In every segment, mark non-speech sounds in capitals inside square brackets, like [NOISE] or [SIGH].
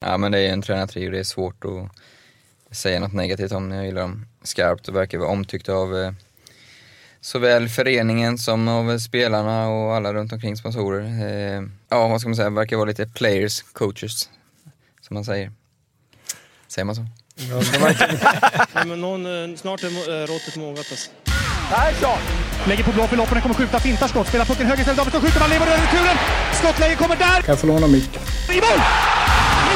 Ja men det är en tränartrio, det är svårt att säga något negativt om. Jag gillar dem skarpt och verkar vara omtyckta av eh, såväl föreningen som av spelarna och alla runt omkring sponsorer. Eh, ja, vad ska man säga, verkar vara lite players, coaches, som man säger. Säger man så? Ja, [LAUGHS] ja, men någon, snart är råttet mogat alltså. Persson! Lägger på blå för loppen, kommer skjuta, fintar skott, spelar pucken höger istället, Davidsson skjuter, man lever över returen! Skottläge kommer där! Kan jag få låna micken? I mål!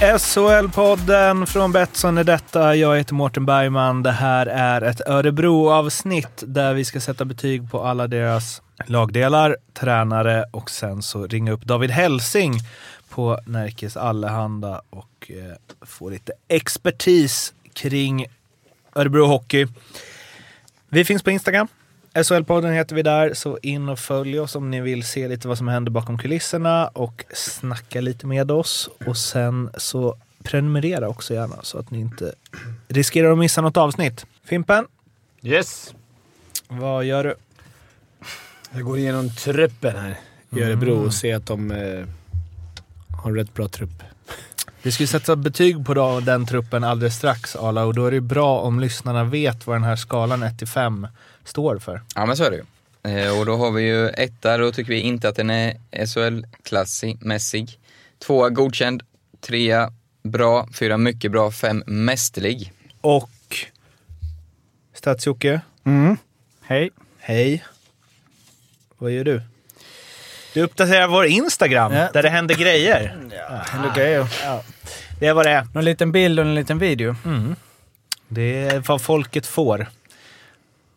SHL-podden från Betsson är detta. Jag heter Mårten Bergman. Det här är ett Örebro-avsnitt där vi ska sätta betyg på alla deras lagdelar, tränare och sen så ringa upp David Helsing på Närkes Allehanda och eh, få lite expertis kring Örebro Hockey. Vi finns på Instagram. SHL-podden heter vi där, så in och följ oss om ni vill se lite vad som händer bakom kulisserna och snacka lite med oss. Och sen så prenumerera också gärna så att ni inte riskerar att missa något avsnitt. Fimpen? Yes. Vad gör du? Jag går igenom truppen här i Örebro och ser att de eh, har en rätt bra trupp. Vi ska ju sätta betyg på då, den truppen alldeles strax, Ala, och då är det bra om lyssnarna vet vad den här skalan 1-5 står för. Ja men så är det ju. Eh, och då har vi ju etta, då tycker vi inte att den är SHL-mässig. Tvåa godkänd, trea bra, fyra mycket bra, fem mästerlig. Och Stats-Jocke? Mm. Hej. Hej. Vad gör du? Du uppdaterar vår Instagram, Ja. där det händer grejer. Ja, ändå grejer. Ja. Det är vad det är. Någon liten bild och en liten video. Det är vad folket får.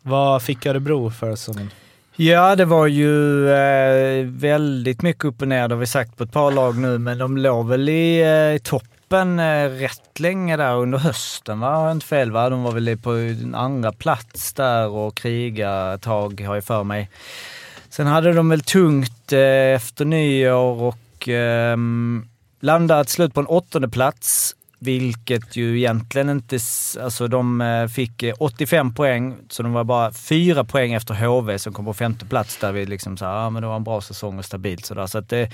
Vad fick Örebro förra säsongen? Ja, det var ju eh, väldigt mycket upp och ner, det har vi sagt på ett par lag nu, men de låg väl i eh, toppen eh, rätt länge där under hösten, va? Har jag inte fel va? De var väl på en andra plats där och kriga ett tag, har jag för mig. Sen hade de väl tungt eh, efter nyår och eh, landade till slut på en åttonde plats. Vilket ju egentligen inte... Alltså de eh, fick eh, 85 poäng, så de var bara fyra poäng efter HV som kom på femte plats där vi liksom sa ja men det var en bra säsong och stabilt sådär. Så att det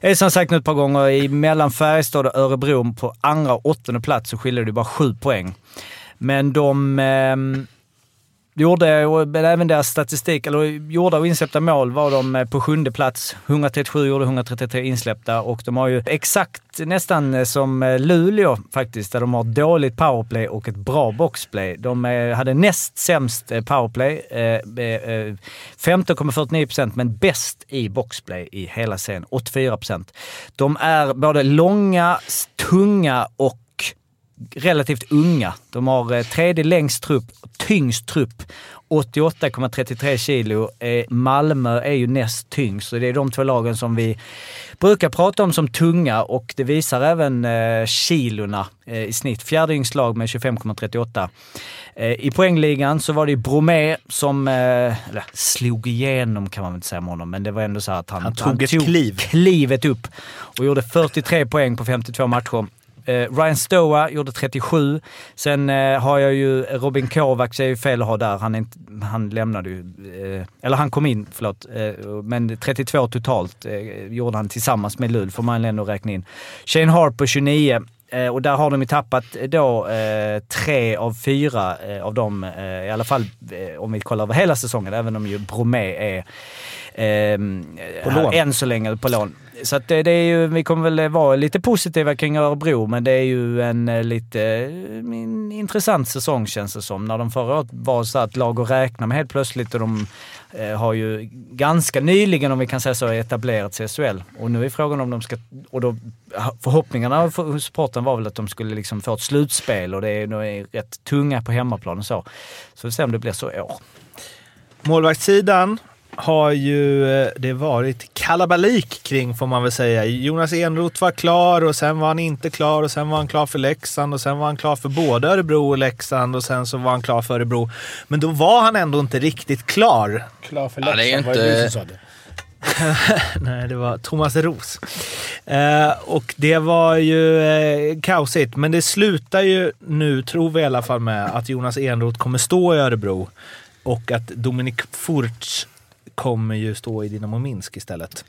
är som sagt nu ett par gånger, i mellan Färjestad och Örebro på andra och åttonde plats så skiljer det bara sju poäng. Men de... Ehm, det gjorde, men även deras statistik, eller gjorda och insläppta mål var de eh, på sjunde plats. 137 gjorde 133 insläppta och de har ju exakt nästan eh, som eh, Luleå faktiskt, där de har dåligt powerplay och ett bra boxplay. De hade näst sämst powerplay, 15,49 procent, men bäst i boxplay i hela serien, 84 procent. De är både långa, tunga och relativt unga. De har eh, tredje längst trupp, tyngst trupp. 88,33 kilo. Eh, Malmö är ju näst tyngst, så det är de två lagen som vi brukar prata om som tunga och det visar även eh, kilorna eh, i snitt. Fjärde yngst lag med 25,38. Eh, I poängligan så var det Bromé som, eller slog igenom kan man väl inte säga om honom, men det var ändå så att han, Han tog ett kliv. klivet upp och gjorde 43 poäng på 52 matcher. Eh, Ryan Stoa gjorde 37. Sen eh, har jag ju Robin Kovacs, är ju fel att ha där. Han, inte, han lämnade ju, eh, eller han kom in, förlåt. Eh, men 32 totalt eh, gjorde han tillsammans med Lull, får man ändå räkna in. Shane Harper 29. Eh, och där har de ju tappat då eh, tre av fyra eh, av dem, eh, i alla fall eh, om vi kollar över hela säsongen, även om ju Bromé är ehm, På lån. än så länge på lån. Så att det, det är ju, vi kommer väl vara lite positiva kring Örebro, men det är ju en eh, lite eh, en intressant säsong känns det som. När de förra året var så att lag att räkna med helt plötsligt och de eh, har ju ganska nyligen, om vi kan säga så, etablerat sig i SHL. Och nu är frågan om de ska... Och då, förhoppningarna för- hos supporten var väl att de skulle liksom få ett slutspel och det är, de eh, är rätt tunga på hemmaplan och så. Så vi får se om det blir så i år. Målvaktssidan har ju eh, det varit kalabalik kring får man väl säga. Jonas Enroth var klar och sen var han inte klar och sen var han klar för Leksand och sen var han klar för både Örebro och Leksand och sen så var han klar för Örebro. Men då var han ändå inte riktigt klar. Klar för Ja, det är Leksand, var det inte- du som sa det? [LAUGHS] Nej, det var Thomas Ros. Eh, och det var ju eh, kaosigt, men det slutar ju nu, tror vi i alla fall med, att Jonas Enroth kommer stå i Örebro och att Dominik Furch kommer ju stå i Dynamo Minsk istället.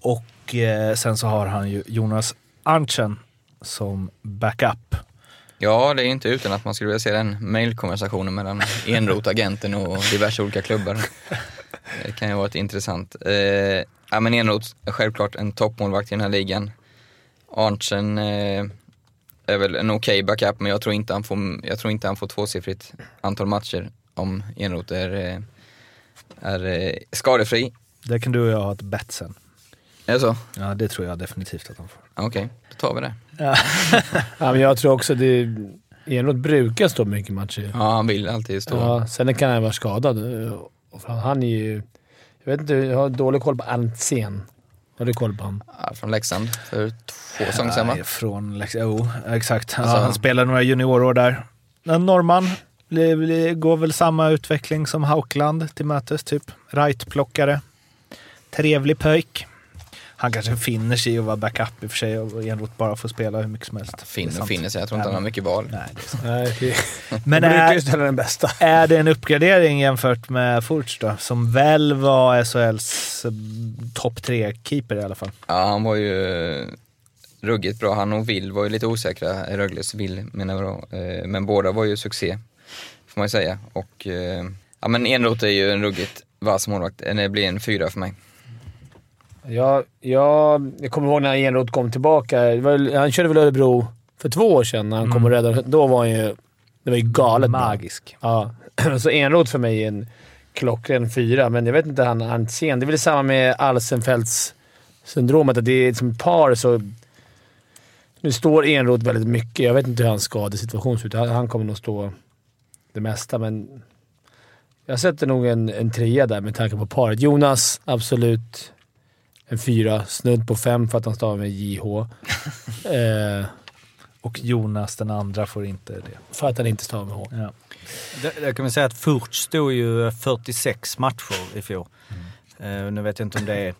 Och eh, sen så har han ju Jonas Arntzen som backup. Ja, det är inte utan att man skulle vilja se den mailkonversationen mellan Enroth, agenten och diverse olika klubbar. Det kan ju vara intressant. Eh, ja, men Enroth är självklart en toppmålvakt i den här ligan. Arntzen eh, är väl en okej backup, men jag tror inte han får, jag tror inte han får tvåsiffrigt antal matcher om Enroth är, eh, är eh, skadefri. Där kan du och jag ha ett bet sen. Är det så? Ja, det tror jag definitivt att han får. Okej, då tar vi det. Ja, [LAUGHS] men jag tror också det... Enroth brukar stå mycket matcher. Ja, han vill alltid stå. Ja, sen kan han vara skadad. Han är ju... Jag vet inte, jag har dålig koll på Arntzen. Har du koll på honom? Ja, från Leksand för två säsonger sedan va? Från Lex- Jo, exakt. Alltså- ja, han spelade några juniorår där. En norrman. Går väl samma utveckling som Haukland till mötes, typ. Right-plockare. Trevlig pöjk. Han kanske finner sig i att vara backup i och för sig och Enroth bara får spela hur mycket som helst. Är Finner sant. finner sig, jag tror inte Ja, han har mycket val. Nej, det är. Nej, [LAUGHS] Men är, ställa den bästa. är det en uppgradering jämfört med Furch då? Som väl var SHLs eh, topp tre-keeper i alla fall. Ja, han var ju eh, ruggigt bra. Han och Will var ju lite osäkra, Rögles Will menar jag då. Eh, Men båda var ju succé, får man ju säga. Och eh, ja men Enroth är ju en ruggigt vass målvakt. Det blir en fyra för mig. Jag, jag, jag kommer ihåg när Enroth kom tillbaka. Var, han körde väl Örebro för två år sedan när han kom och räddade. Då var han ju... Det var ju galet bra. Magisk. Ja, [CLEARS THROAT] så Enroth för mig är en klockren fyra, men jag vet inte han Arntzen. Det är väl samma med Alsenfeldts syndromet, att det är som par så... Nu står Enroth väldigt mycket. Jag vet inte hur hans skadesituation ser ut. Han han kommer nog stå det mesta, men jag sätter nog en, en trea där med tanke på paret. Jonas, absolut en fyra. Snudd på fem för att han stavar med JH. [LAUGHS] eh, Och Jonas, den andra, får inte det. för att han inte stavar med H. Ja. Det kan vi säga att Furch stod ju 46 matcher i fjol. Eh, nu vet jag inte om det är,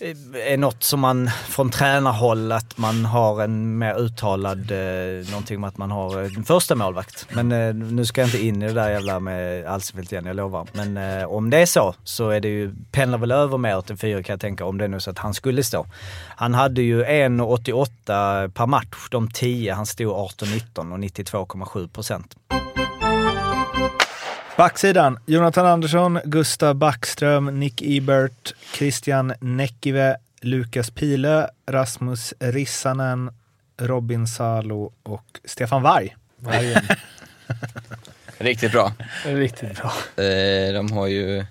Eh, är något som man från tränarhåll, att man har en mer uttalad, eh, någonting om att man har eh, en första målvakt. Men eh, nu ska jag inte in i det där jävla med Alsefelt igen, jag lovar. Men eh, om det är så, så är det ju, pendlar väl över mer åt en fyra kan jag tänka, om det är nu så att han skulle stå. Han hade ju 1,88 per match, de 10, han stod 18-19 och 92,7 procent. Backsidan. Jonathan Andersson, Gustav Backström, Nick Ebert, Christian Näckive, Lukas Pile, Rasmus Rissanen, Robin Salo och Stefan. Vargen. [LAUGHS] Riktigt bra. Riktigt bra. Eh, De har ju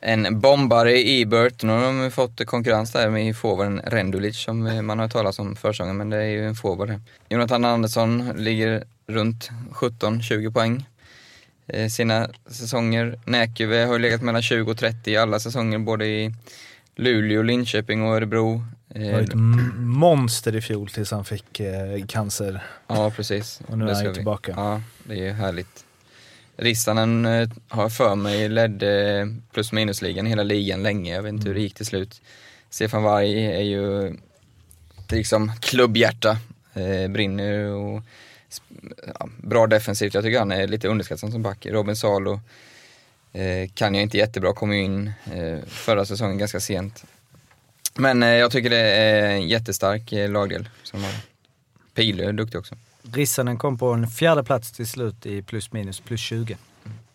en bombare i Ebert. Nu har de fått konkurrens där med forwarden Rendulic som man har talat om försäsongen, men det är ju en forward. här. Jonathan Andersson ligger runt 17-20 poäng sina säsonger. Näkyve har ju legat mellan 20 och 30 i alla säsonger, både i Luleå, Linköping och Örebro. Det var Eh, ett m- monster i fjol tills han fick eh, cancer. Ja, precis. Och nu är Det han ska ju tillbaka. Ja, det är ju härligt. Rissanen eh, har för mig ledde plus minusligan hela ligan länge. Jag vet inte hur det gick till slut. Stefan Warg är ju liksom klubbhjärta. Eh, brinner och ja, bra defensivt. Jag tycker han är lite underskattad som back. Robin Salo eh, kan jag inte jättebra, kom ju in eh, förra säsongen ganska sent. Men eh, jag tycker det är en jättestark eh, lagdel som har. Pile är duktig också. Rissanen kom på en fjärde plats till slut i plus minus plus 20.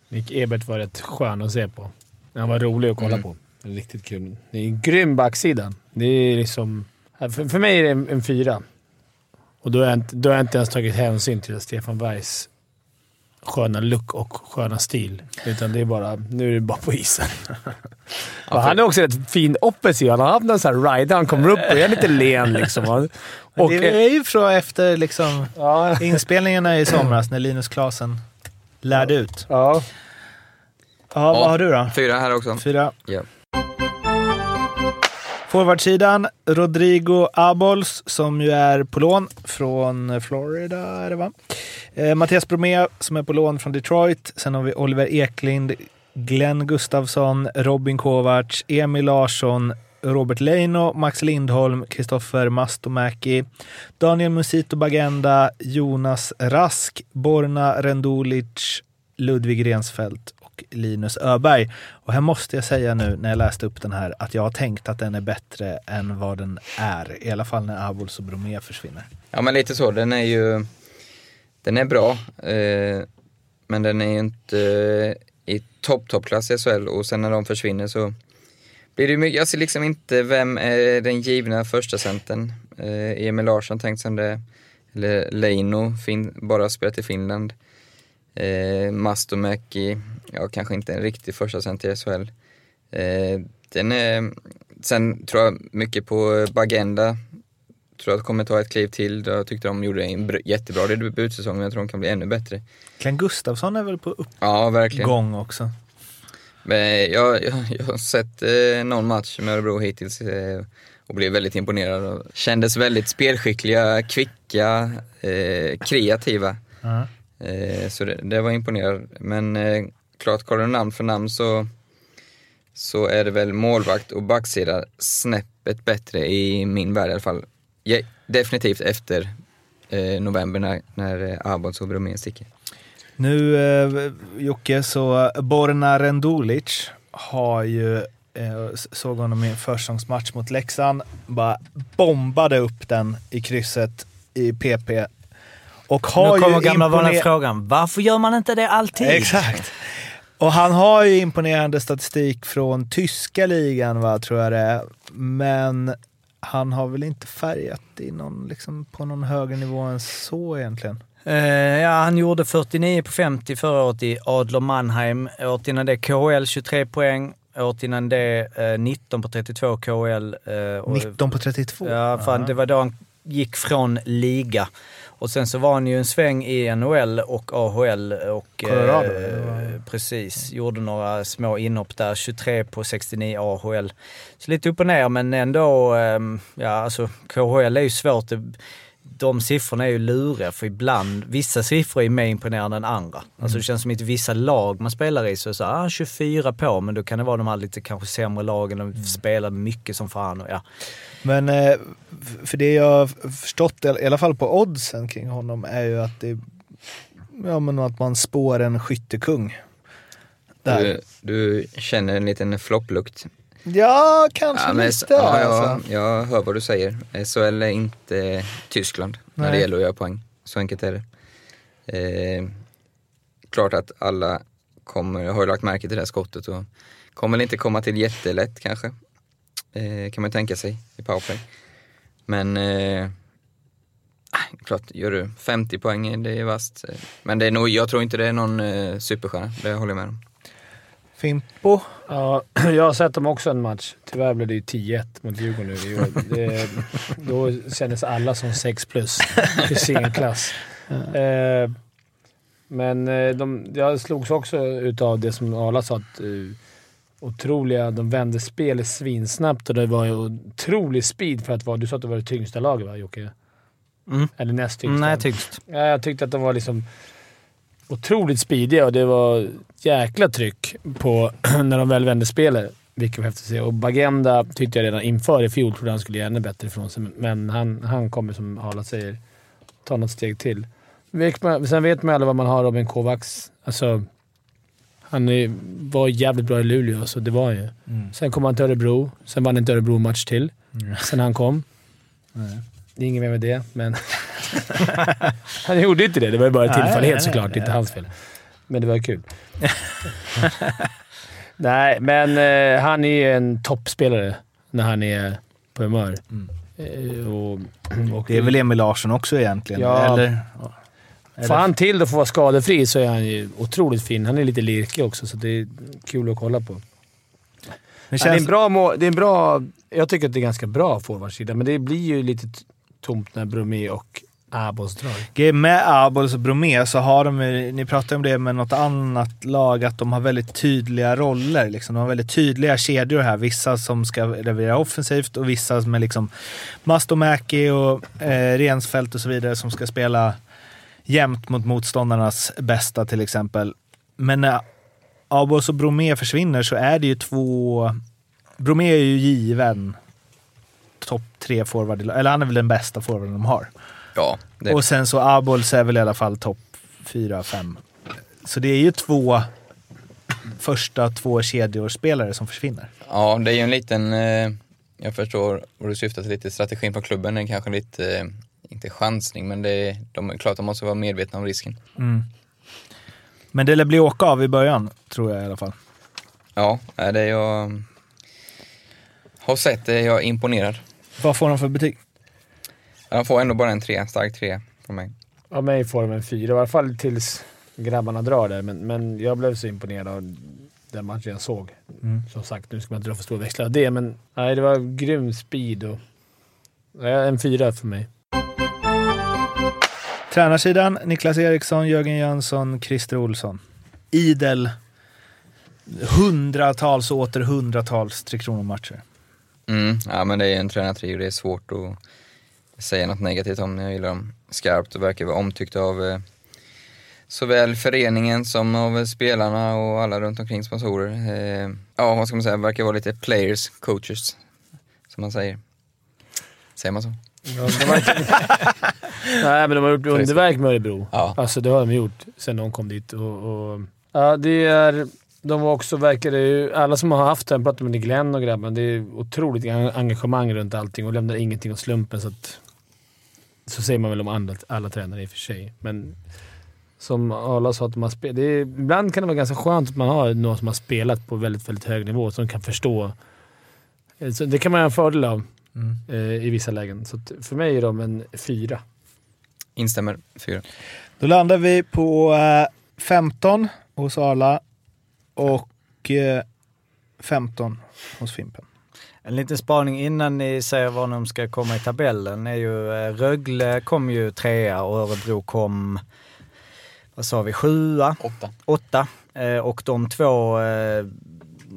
Nick Ebert var rätt skön att se på. Han var rolig att kolla Mm. på. Riktigt kul. Det är en grym backsida. Det är liksom... För, för mig är det en, en fyra. Och då har, jag inte, då har jag inte ens tagit hänsyn till Stefan Bergs sköna look och sköna stil. Utan det är bara... Nu är det bara på isen. [LAUGHS] och han är också rätt fin offensiv. Han har haft någon sån här ride han kommer upp och är lite len liksom. [LAUGHS] Och, det är ju från efter liksom, ja, inspelningarna i somras när Linus Klasen lärde ut. ja. Ja, vad har du då? Fyra här också. Fyra. Ja. Forwardsidan, Rodrigo Abols som ju är på lån från Florida, är det va? Eh, Mattias Bromé som är på lån från Detroit. Sen har vi Oliver Eklind, Glenn Gustafsson, Robin Kovacs, Emil Larsson, Robert Leino, Max Lindholm, Kristoffer Mastomäki, Daniel Musito Bagenda, Jonas Rask, Borna Rendulic, Ludvig Rensfeldt och Linus Öberg. Och här måste jag säga nu när jag läste upp den här att jag har tänkt att den är bättre än vad den är. I alla fall när Abols och Bromé försvinner. Ja men lite så, den är ju, den är bra. Eh, men den är ju inte eh, i topp, toppklass i SHL och sen när de försvinner så blir det mycket, jag ser liksom inte vem är den givna första centern. Eh, Emil Larsson tänkt som det, eller Leino, fin, bara spelat i Finland. Eh, Mastomäki, ja kanske inte en riktig första center i SHL. Eh, den är, sen tror jag mycket på Bagenda. Tror att kommer ta ett kliv till. Jag tyckte de gjorde en br- jättebra debutsäsong men jag tror de kan bli ännu bättre. Glenn Gustafsson är väl på Ja, verkligen. uppgång också. Men jag, jag, jag har sett eh, någon match med Örebro hittills eh, och blev väldigt imponerad. Och kändes väldigt spelskickliga, kvicka, eh, kreativa. Eh, så det, det var imponerande. Men eh, klart, kollar du namn för namn så, så är det väl målvakt och backsida snäppet bättre i min värld i alla fall. Ja, definitivt efter eh, november när, när eh, Abons och Bromén sticker. Nu eh, Jocke, så Borna Rendulic har ju, eh, såg honom i en försäsongsmatch mot Leksand, bara bombade upp den i krysset i PP. Och har Nu kommer ju gamla vanliga frågan. Varför gör man inte det alltid? Exakt. Och han har ju imponerande statistik från tyska ligan, va, tror jag det är. Men han har väl inte färgat i någon, liksom, på någon högre nivå än så egentligen. Eh, ja, han gjorde 49 på 50 förra året i Adler Mannheim. Året innan det KHL 23 poäng. Året innan det eh, 19 på 32 KHL. och- 19 på 32. Ja, fan, det var då han gick från liga. Och sen så var han ju en sväng i NHL och AHL och... Colorado, eh, precis, gjorde några små inhopp där. 23 på 69 AHL. Så lite upp och ner men ändå, ehm, ja alltså KHL är ju svårt. Det- De siffrorna är ju luriga för ibland, vissa siffror är mer imponerande än andra. Alltså det känns som att i vissa lag man spelar i så är det så ah, 24 på, men då kan det vara de här lite kanske sämre lagen, de spelar mycket som fan och ja. Men eh, för det jag har förstått, i alla fall på oddsen kring honom, är ju att det ja, men att man spår en skyttekung. Där. Du, du känner en liten flopplukt. Ja, kanske Ja, men, lite. ja, alltså. jag hör vad du säger. SHL är inte Tyskland när Nej. det gäller att göra poäng. Så enkelt är det. Eh, klart att alla kommer, har ju lagt märke till det här skottet och kommer väl inte komma till jättelätt kanske. Eh, kan man tänka sig i powerplay. Men eh, ah, klart, gör du 50 poäng, det är vasst. Men det är nog, jag tror inte det är någon eh, superstjärna, det håller jag med om. Fimpo. Ja, [CLEARS THROAT] jag har sett dem också en match. Tyvärr blev det ju 10-1 mot Djurgården nu. Var- det, [LAUGHS] då kändes alla som 6 plus [LAUGHS] i sin klass. Eh, men eh, de, jag slogs också utav det som Arla sa, att uh, otroliga... De vände spelet svinsnabbt och det var ju otrolig speed för att vara... Du sa att det var det tyngsta laget va, Jocke? Mm. Eller näst tyngsta? Nej, tyngst. Ja, jag tyckte att de var liksom otroligt speediga och det var jäkla tryck på [CLEARS THROAT] när de väl vände spelet. Vilket var häftigt att se. Och Bagenda tyckte jag redan inför i fjol trodde han skulle göra ännu bättre ifrån sig, men han, han kommer som Arla säger ta något steg till. Sen vet man alla vad man har Robin Kovacs. Alltså, han är, var jävligt bra i Luleå, så det var han ju. Sen kom han till Örebro. Sen vann inte Örebro match till. Sen han kom. Det är inget mer med det, men... [LAUGHS] [LAUGHS] han gjorde inte det. Det var ju bara en Nej, tillfällighet nej, såklart. nej. Inte hans fel. Men det var kul. [LAUGHS] nej, men eh, han är ju en toppspelare när han är på humör. Eh, och, och Det är väl Emil Larsson också egentligen? Ja. Eller? Får han till och får vara skadefri så är han ju otroligt fin. Han är lite lirkig också, så det är kul att kolla på. Det Ja, det, är känns, en bra må- det är en bra... Jag tycker att det är ganska bra forwardsida, men det blir ju lite tomt när Bromé och Abos drag. Med Abols och Bromé så har de, ju- ni pratade om det med något annat lag, att de har väldigt tydliga roller. Liksom. De har väldigt tydliga kedjor här. Vissa som ska leverera offensivt och vissa med liksom Mastomäki och eh, Rensfält och så vidare som ska spela jämnt mot motståndarnas bästa till exempel. Men när Abols och Bromé försvinner så är det ju två... Bromé är ju given topp tre forward, i- eller han är väl den bästa forwarden de har. Ja, det, Och sen så Abols är väl i alla fall topp fyra, fem. Så det är ju två första två kedjorspelare som försvinner. ja, det är ju en liten, eh, jag förstår vad du syftar till lite, strategin på klubben är kanske lite, eh, inte chansning, men det är, de är klart de måste vara medvetna om risken. Men det lär bli åka av i början, tror jag i alla fall. Ja, är det jag har sett det, jag är imponerad. Vad får de för betyg? De får ändå bara en tre, stark tre från mig. Av mig får de en fyra, i alla fall tills grabbarna drar där. Men, men jag blev så imponerad av den matchen jag såg. Som sagt, nu ska man inte dra för stora växlar av det, men nej, det var grym speed och... En fyra för mig. Tränarsidan, Niklas Eriksson, Jörgen Jönsson, Christer Olsson. Idel hundratals och åter hundratals Tre Kronor-matcher. Mm, ja men det är en tränartrio, det är svårt att säga något negativt om. Jag gillar dem skarpt och verkar vara omtyckta av eh, såväl föreningen som av spelarna och alla runt omkring sponsorer. Eh, ja, vad ska man säga, verkar vara lite players, coaches, som man säger. Säger man så? Ja. [LAUGHS] Nej, men de har gjort underverk med Örebro. Ja. Alltså det har de gjort sen de kom dit. Och, och, ja, det är... De var också, verkar ju... Alla som har haft det, jag pratade med Glenn och grabbarna, det är otroligt en- engagemang runt allting och lämnar ingenting åt slumpen. Så, att, så säger man väl om andra, alla tränare i och för sig. Men som Arla sa, att har spel, det är, ibland kan det vara ganska skönt att man har någon som har spelat på väldigt, väldigt hög nivå som kan förstå. Eh, Så det kan man ha en fördel av eh, i vissa lägen. Så att för mig är de en fyra. Instämmer, fyra. Då landar vi på eh, 15 hos Arla och eh, 15 hos Fimpen. En liten spaning innan ni säger var de ska komma i tabellen är ju eh, Rögle kom ju trea och Örebro kom, vad sa vi, sjua? Åtta. Åtta. Eh, och de två, eh,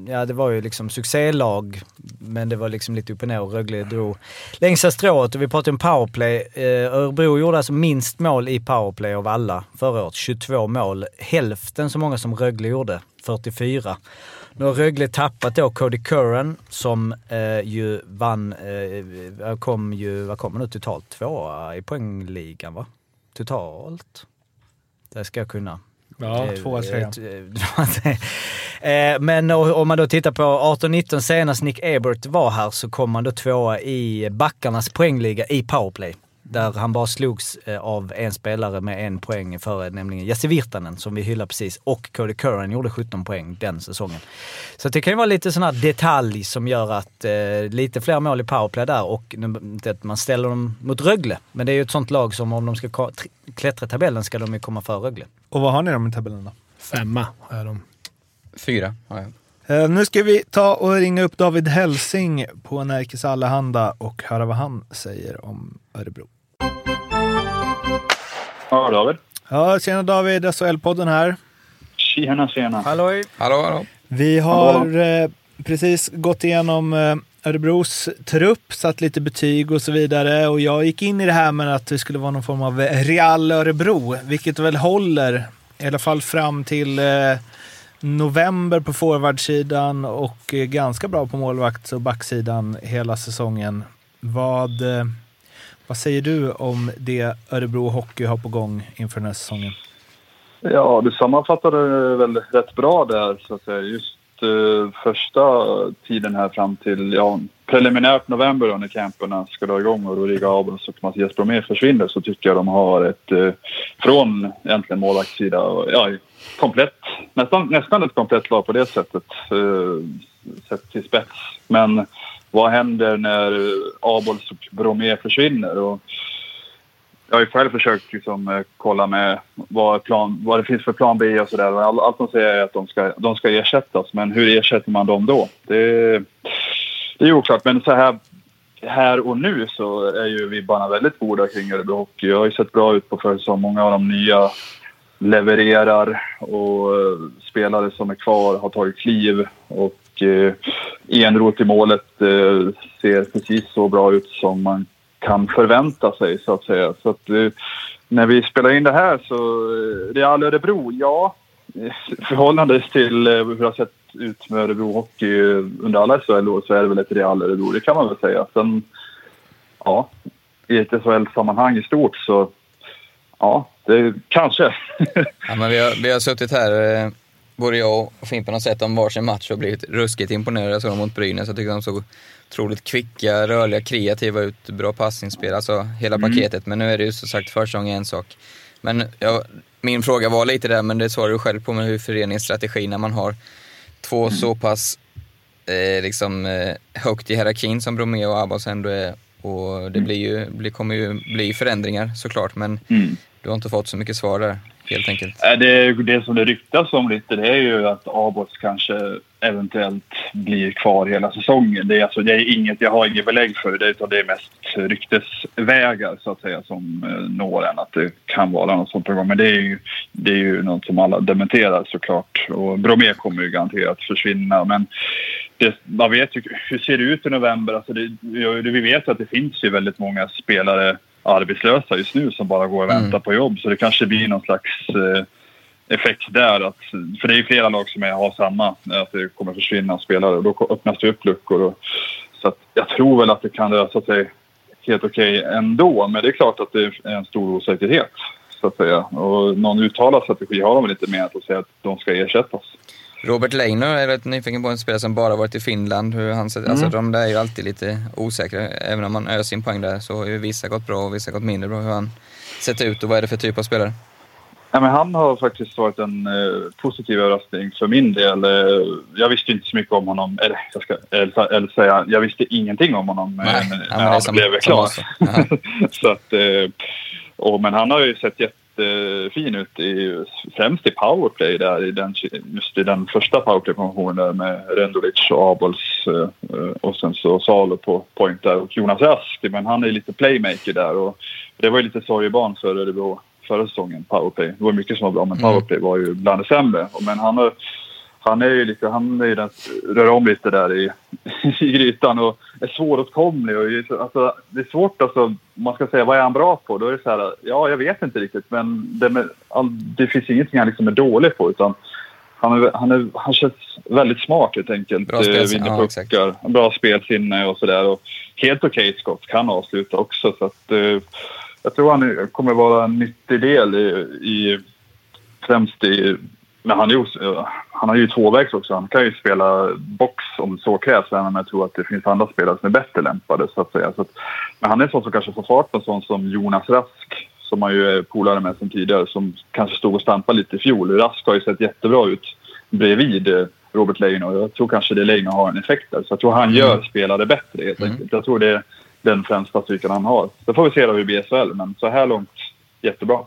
ja det var ju liksom succélag, men det var liksom lite upp och ner och Rögle drog längsta strået. Och vi pratade om powerplay. Örebro gjorde alltså minst mål i powerplay av alla förra året, 22 mål. Hälften så många som Rögle gjorde, 44. Nu har Rögle tappat då Cody Curran som eh, ju vann, eh, kom ju, vad kommer nu totalt? Tvåa i poängligan va? Totalt? Det ska jag kunna. Ja, tvåa, trea. [LAUGHS] Eh, Men o- om man då tittar på 18-19 senast Nick Ebert var här så kom man då tvåa i backarnas poängliga i powerplay. Där han bara slogs eh, av en spelare med en poäng före, nämligen Jesse Virtanen som vi hyllar precis. Och Cody Curran gjorde 17 poäng den säsongen. Så det kan ju vara lite sån här detalj som gör att eh, lite fler mål i powerplay där och att man ställer dem mot Rögle. Men det är ju ett sånt lag som om de ska ka- tr- klättra i tabellen ska de ju komma för Rögle. Och vad har ni dem i tabellen då? Femma har de. Fyra har jag. Eh, nu ska vi ta och ringa upp David Helsing på Närkes Allehanda och höra vad han säger om Örebro. Ja, David. Ja, tjena David, SHL-podden här. Tjena, tjena. Halloj! Hallå, hallå. Vi har eh, precis gått igenom eh, Örebros trupp, satt lite betyg och så vidare. Och jag gick in i det här med att det skulle vara någon form av eh, Real Örebro, vilket väl håller i alla fall fram till eh, november på forwardsidan och eh, ganska bra på målvakts och backsidan hela säsongen. Vad, eh, vad säger du om det Örebro Hockey har på gång inför den här säsongen? Ja, du sammanfattade det väl rätt bra där, så att säga. Just eh, första tiden här fram till ja, preliminärt november då, när camperna ska dra igång och Rodrigo Abels och Mattias Bromé försvinner så tycker jag de har ett, eh, från egentligen målvaktssida, ja, komplett, nästan, nästan ett komplett lag på det sättet, eh, sett till spets. Men vad händer när Abols och Bromé försvinner? Och, jag har ju själv försökt liksom, eh, kolla med vad, plan, vad det finns för plan B och sådär. All, allt de säger är att de ska, de ska ersättas, men hur ersätter man dem då? Det, det är oklart, men så här här och nu så är ju vibbarna väldigt goda kring Örebro Hockey. Jag har ju sett bra ut på försäsong. Många av de nya levererar och eh, spelare som är kvar har tagit kliv. Och eh, Enroth i målet eh, ser precis så bra ut som man kan förvänta sig så att säga. Så att, eh, när vi spelar in det här så eh, Real Örebro, ja. eh, Förhållandes till eh, hur det har sett ut med Örebro Hockey eh, under alla SHL-år så är det väl ett Real Örebro, det kan man väl säga. Sen, ja, i ett SHL-sammanhang i stort så, ja, det kanske. [LAUGHS] Ja, men vi, har, vi har suttit här, eh, både jag och Fimpen har sett dem varsin match och blivit ruskigt imponerade. Jag såg dem mot Brynäs, jag tycker de såg otroligt kvicka, rörliga, kreativa ut, bra passningsspel, alltså hela Mm. paketet. Men nu är det ju som sagt första gången en sak. Men ja, min fråga var lite där, men det svarade du själv på med hur föreningens strategi när man har två Mm. så pass eh, liksom, eh, högt i hierarkin som Bromé och Abbas ändå är. Och det blir ju, blir, kommer ju bli förändringar såklart, men Mm. du har inte fått så mycket svar där, helt enkelt. Äh, det, det som det ryktas om lite det är ju att Abots kanske eventuellt blir kvar hela säsongen. Det är, alltså, det är inget, jag har inget belägg för det, utan det är mest ryktesvägar så att säga som eh, når en att det kan vara något sånt på gång. Men det är ju, det är ju något som alla dementerar såklart. Och Bromé kommer ju garanterat försvinna. Men det, man vet ju, hur ser det ut i november? Alltså det, vi vet ju att det finns ju väldigt många spelare arbetslösa just nu som bara går och väntar Mm. på jobb. Så det kanske blir någon slags eh, effekt där. Att, för det är ju flera lag som är, har samma, att det kommer försvinna spelare och då öppnas det upp luckor. Och, så att jag tror väl att det kan lösa sig helt okej ändå. Men det är klart att det är en stor osäkerhet. Så att säga. Och någon uttalad strategi har de väl inte med att säga att de ska ersättas. Robert Leiner är rätt nyfiken på en spelare som bara varit i Finland. Hur han sett, Alltså de där är ju alltid lite osäkra. Även om man öser in poäng där så har ju vissa gått bra och vissa gått mindre bra. Hur han sett ut och vad är det för typ av spelare? Ja, men han har faktiskt varit en eh, positiv överraskning för min del. Eh, jag visste inte så mycket om honom. Eller, jag ska eller, eller säga, jag visste ingenting om honom eh, Nej, när, han som- blev som klar. [LAUGHS] så att, eh, och, men han har ju sett jättefin ut, i, främst i powerplay där, i den, just i den första powerplay-positionen där med Rendulic och Abols eh, och sen så Salo på point där och Jonas Rask. Men han är lite playmaker där och det var ju lite sorgebarn för Örebro förra säsongen, powerplay. Det var mycket som var bra, men Mm. powerplay var ju bland det sämre. Men han, har, han är ju lite, han är ju den, rör om lite där i, [LAUGHS] i grytan och är svåråtkomlig. Och, alltså, det är svårt alltså, man ska säga vad är han bra på? Då är det så här, ja jag vet inte riktigt men det, med, det finns ingenting han liksom är dålig på utan han, är, han, är, han känns väldigt smart helt enkelt. Bra spelsinne, vinner ja, exakt. bra spelsinne och sådär. Helt okej skott, kan avsluta också. Så att, eh, jag tror han kommer vara en nyttig del i, i främst i... Men han, är ju, han har ju tvåvägs också. Han kan ju spela box om så krävs. även om jag tror att det finns andra spelare som är bättre lämpade. Så att säga. Så att, men han är en sån som kanske får fart på en sån som Jonas Rask som man ju är polare med sen tidigare som kanske stod och stampade lite i fjol. Rask har ju sett jättebra ut bredvid eh, Robert Leino. Jag tror kanske det Leino har en effekt där. Så jag tror han gör spelare bättre helt enkelt. Jag tror det är den främsta styrkan han har. Så får vi se hur det blir i SHL, men så här långt jättebra.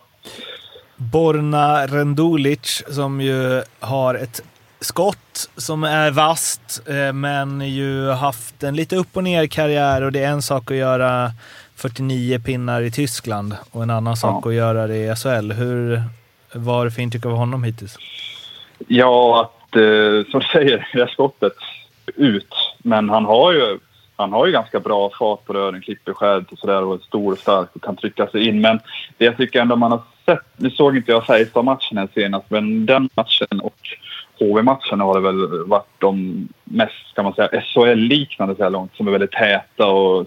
Borna Rendulic som ju har ett skott som är vasst, eh, men ju haft en lite upp och ner karriär och det är en sak att göra 49 pinnar i Tyskland och en annan sak att göra det i SHL. Hur, har du för intryck av honom hittills? Ja, att eh, som du säger, det skottet ut. Men han har ju, han har ju ganska bra fart på rören, klipper skärt och sådär och är stor och stark och kan trycka sig in. Men det jag tycker ändå man har sett, nu såg inte jag Färjestad-matchen här senast, men den matchen och HV-matchen har det väl varit de mest, kan man säga, SHL-liknande så här långt, som är väldigt täta och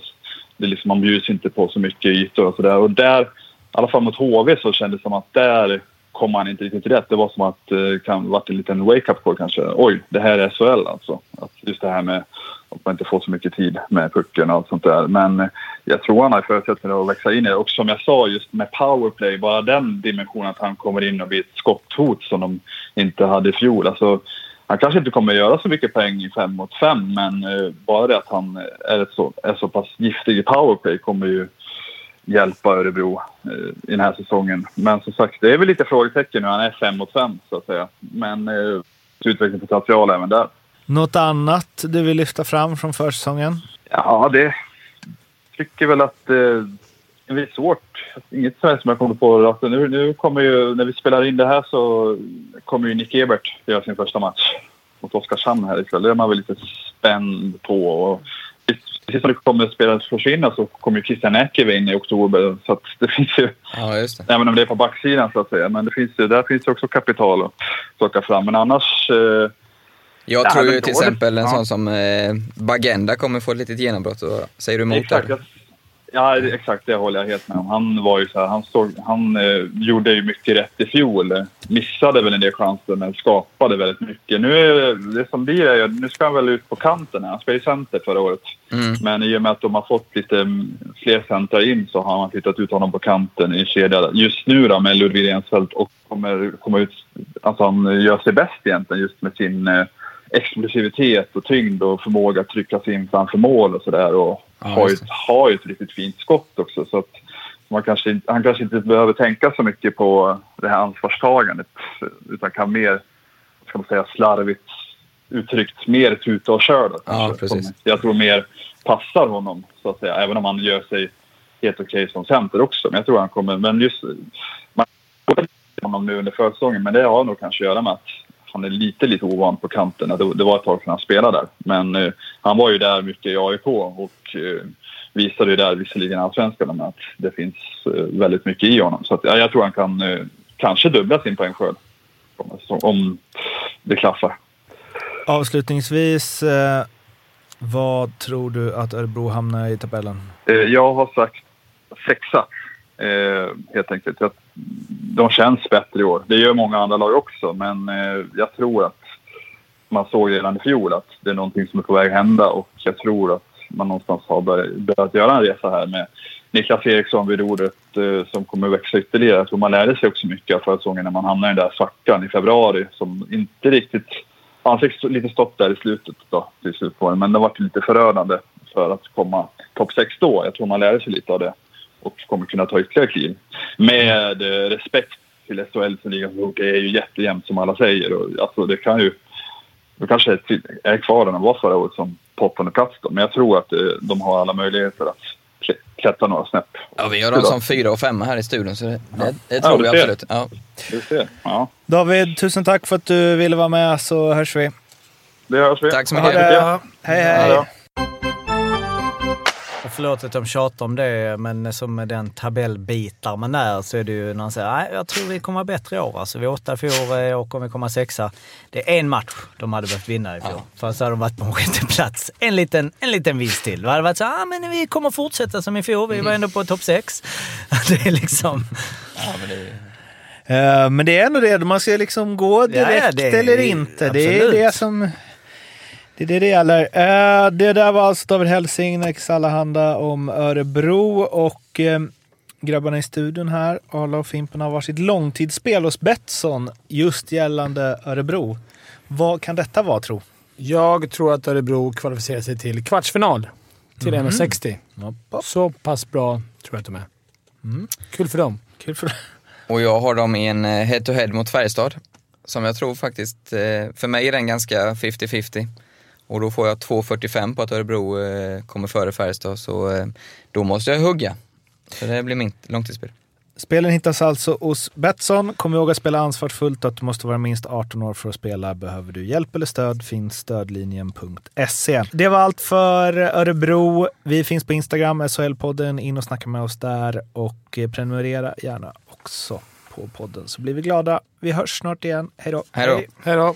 det är liksom, man bjuds inte på så mycket ytor och sådär. Och där, i alla fall mot HV så kändes det som att där kom han inte riktigt rätt. Det var som att det kan varit en liten wake-up call kanske. Oj, det här är SHL alltså. Att just det här med att man inte får så mycket tid med pucken och allt sånt där. Men eh, jag tror han har förutsättningar att växa in i det. Och som jag sa, just med powerplay, bara den dimensionen att han kommer in och blir ett skotthot som de inte hade i fjol. Alltså, han kanske inte kommer göra så mycket poäng i fem mot fem, men eh, bara det att han är, ett så, är så pass giftig i powerplay kommer ju hjälpa Örebro eh, i den här säsongen. Men som sagt, det är väl lite frågetecken nu. Han är fem mot fem så att säga. Men eh, utvecklingspotential även där. Något annat du vill lyfta fram från försäsongen? Ja, det, tycker väl att eh, det blir svårt. Inget som jag kommer på rakt. Nu, nu kommer ju, när vi spelar in det här så kommer ju Nick Ebert göra sin första match mot Oskarshamn här ikväll. Det är man väl lite spänd på. Och precis som det kommer spelare försvinna så kommer ju Christian Ekevi in i oktober. Så att det [LAUGHS] finns ju, Ja, just det. även om det är på backsidan så att säga, men det finns ju, där finns det också kapital att plocka fram. Men annars... Eh, Jag Ja, tror ju till exempel en Ja. sån som eh, Bagenda kommer få ett litet genombrott. Och, säger du emot Exakt. Ja, exakt. Det håller jag helt med om. Han var ju så här, han, såg, han eh, gjorde ju mycket rätt i fjol. Missade väl en del chanser, men skapade väldigt mycket. Nu är det som blir är nu ska han väl ut på kanten. Han spelade center förra året. Mm. Men i och med att de har fått lite mm, fler centrar in så har man flyttat ut honom på kanten i kedjan. Just nu då med Ludvig Rensfeldt och kommer komma ut... Alltså han gör sig bäst egentligen just med sin eh, explosivitet och tyngd och förmåga att trycka sig in framför mål och sådär. Ja, har, ju, har ju ett riktigt fint skott också. Så att man kanske, han kanske inte behöver tänka så mycket på det här ansvarstagandet utan kan mer, ska man säga, slarvigt uttryckt mer tuta och köra. Ja, som jag tror mer passar honom, så att säga. Även om han gör sig helt okej som center också. Men jag tror han kommer... Men just... Man honom nu under försäsongen, men det har nog kanske att göra med att han är lite, lite ovan på kanten. Det, det var ett tag sedan han spelade där. Men eh, han var ju där mycket i AIK och eh, visade ju där visserligen Allsvenskan men att det finns eh, väldigt mycket i honom. Så att, ja, jag tror han kan eh, kanske dubbla sin poängskörd om, om det klaffar. Avslutningsvis, eh, vad tror du att Örebro hamnar i tabellen? Eh, Jag har sagt sexa, eh, helt enkelt. Jag, de känns bättre i år. Det gör många andra lag också, men eh, jag tror att man såg redan i fjol att det är någonting som är på väg att hända och jag tror att man någonstans har börjat, börjat göra en resa här med Niklas Eriksson vid rodret eh, som kommer att växa ytterligare. Jag tror man lärde sig också mycket av förra säsongen när man hamnade i den där svackan i februari som inte riktigt... Han fick lite stopp där i slutet då, till slut på den, men det var lite förödande för att komma topp 6 då. Jag tror man lärde sig lite av det och kommer kunna ta ytterligare kliv. Med eh, respekt till SHL som ligan det är ju jättejämnt som alla säger. Och, alltså, det kan ju... Det kanske är, kvar där de var förra året som på åttonde plats då. Men jag tror att eh, de har alla möjligheter att kl- klättra några snäpp. Ja, vi har dem som fyra och femma här i studion, så det, det, det Ja, tror du vi ser. absolut. Ja. Ja, David, tusen tack för att du ville vara med så hörs vi. det hörs vi. Tack så mycket. Hej hej! Ja, förlåt att de tjatar om det, men som med den tabellbitar man är så är det ju när han säger nej, jag tror vi kommer vara bättre i år. Alltså vi är åtta i fjol eh, och kommer komma sexa. Det är en match de hade behövt vinna i fjol. För så hade de varit på en sjätte plats. En liten, en liten vinst till. Det hade varit så ah, men vi kommer fortsätta som i fjol. Vi var ändå på topp sex. [LAUGHS] Det är liksom... Ja, men det är... Eh, Men det är ändå det, man ska liksom gå direkt ja, det är- eller inte. Det är absolut. det som... Det är det det gäller. Eh, Det där var alltså David Helsingnex Allehanda om Örebro och eh, grabbarna i studion här, Arla och Fimpen, har varsitt långtidsspel hos Betsson just gällande Örebro. Vad kan detta vara, tro? Jag tror att Örebro kvalificerar sig till kvartsfinal. Till 1,60. Så pass bra tror jag att de är. Kul för dem. Kul för Och jag har dem i en eh, head-to-head mot Färjestad. Som jag tror faktiskt, eh, för mig är den ganska 50-50. Och då får jag 2,45 på att Örebro eh, kommer före Färjestad, så eh, då måste jag hugga. Så det blir mitt långtidsspel. Spelen hittas alltså hos Betsson. Kom ihåg att spela ansvarsfullt att du måste vara minst 18 år för att spela. Behöver du hjälp eller stöd finns stödlinjen.se. Det var allt för Örebro. Vi finns på Instagram, SHL-podden. In och snacka med oss där och eh, prenumerera gärna också på podden så blir vi glada. Vi hörs snart igen. Hej då! Hej då. Hej då.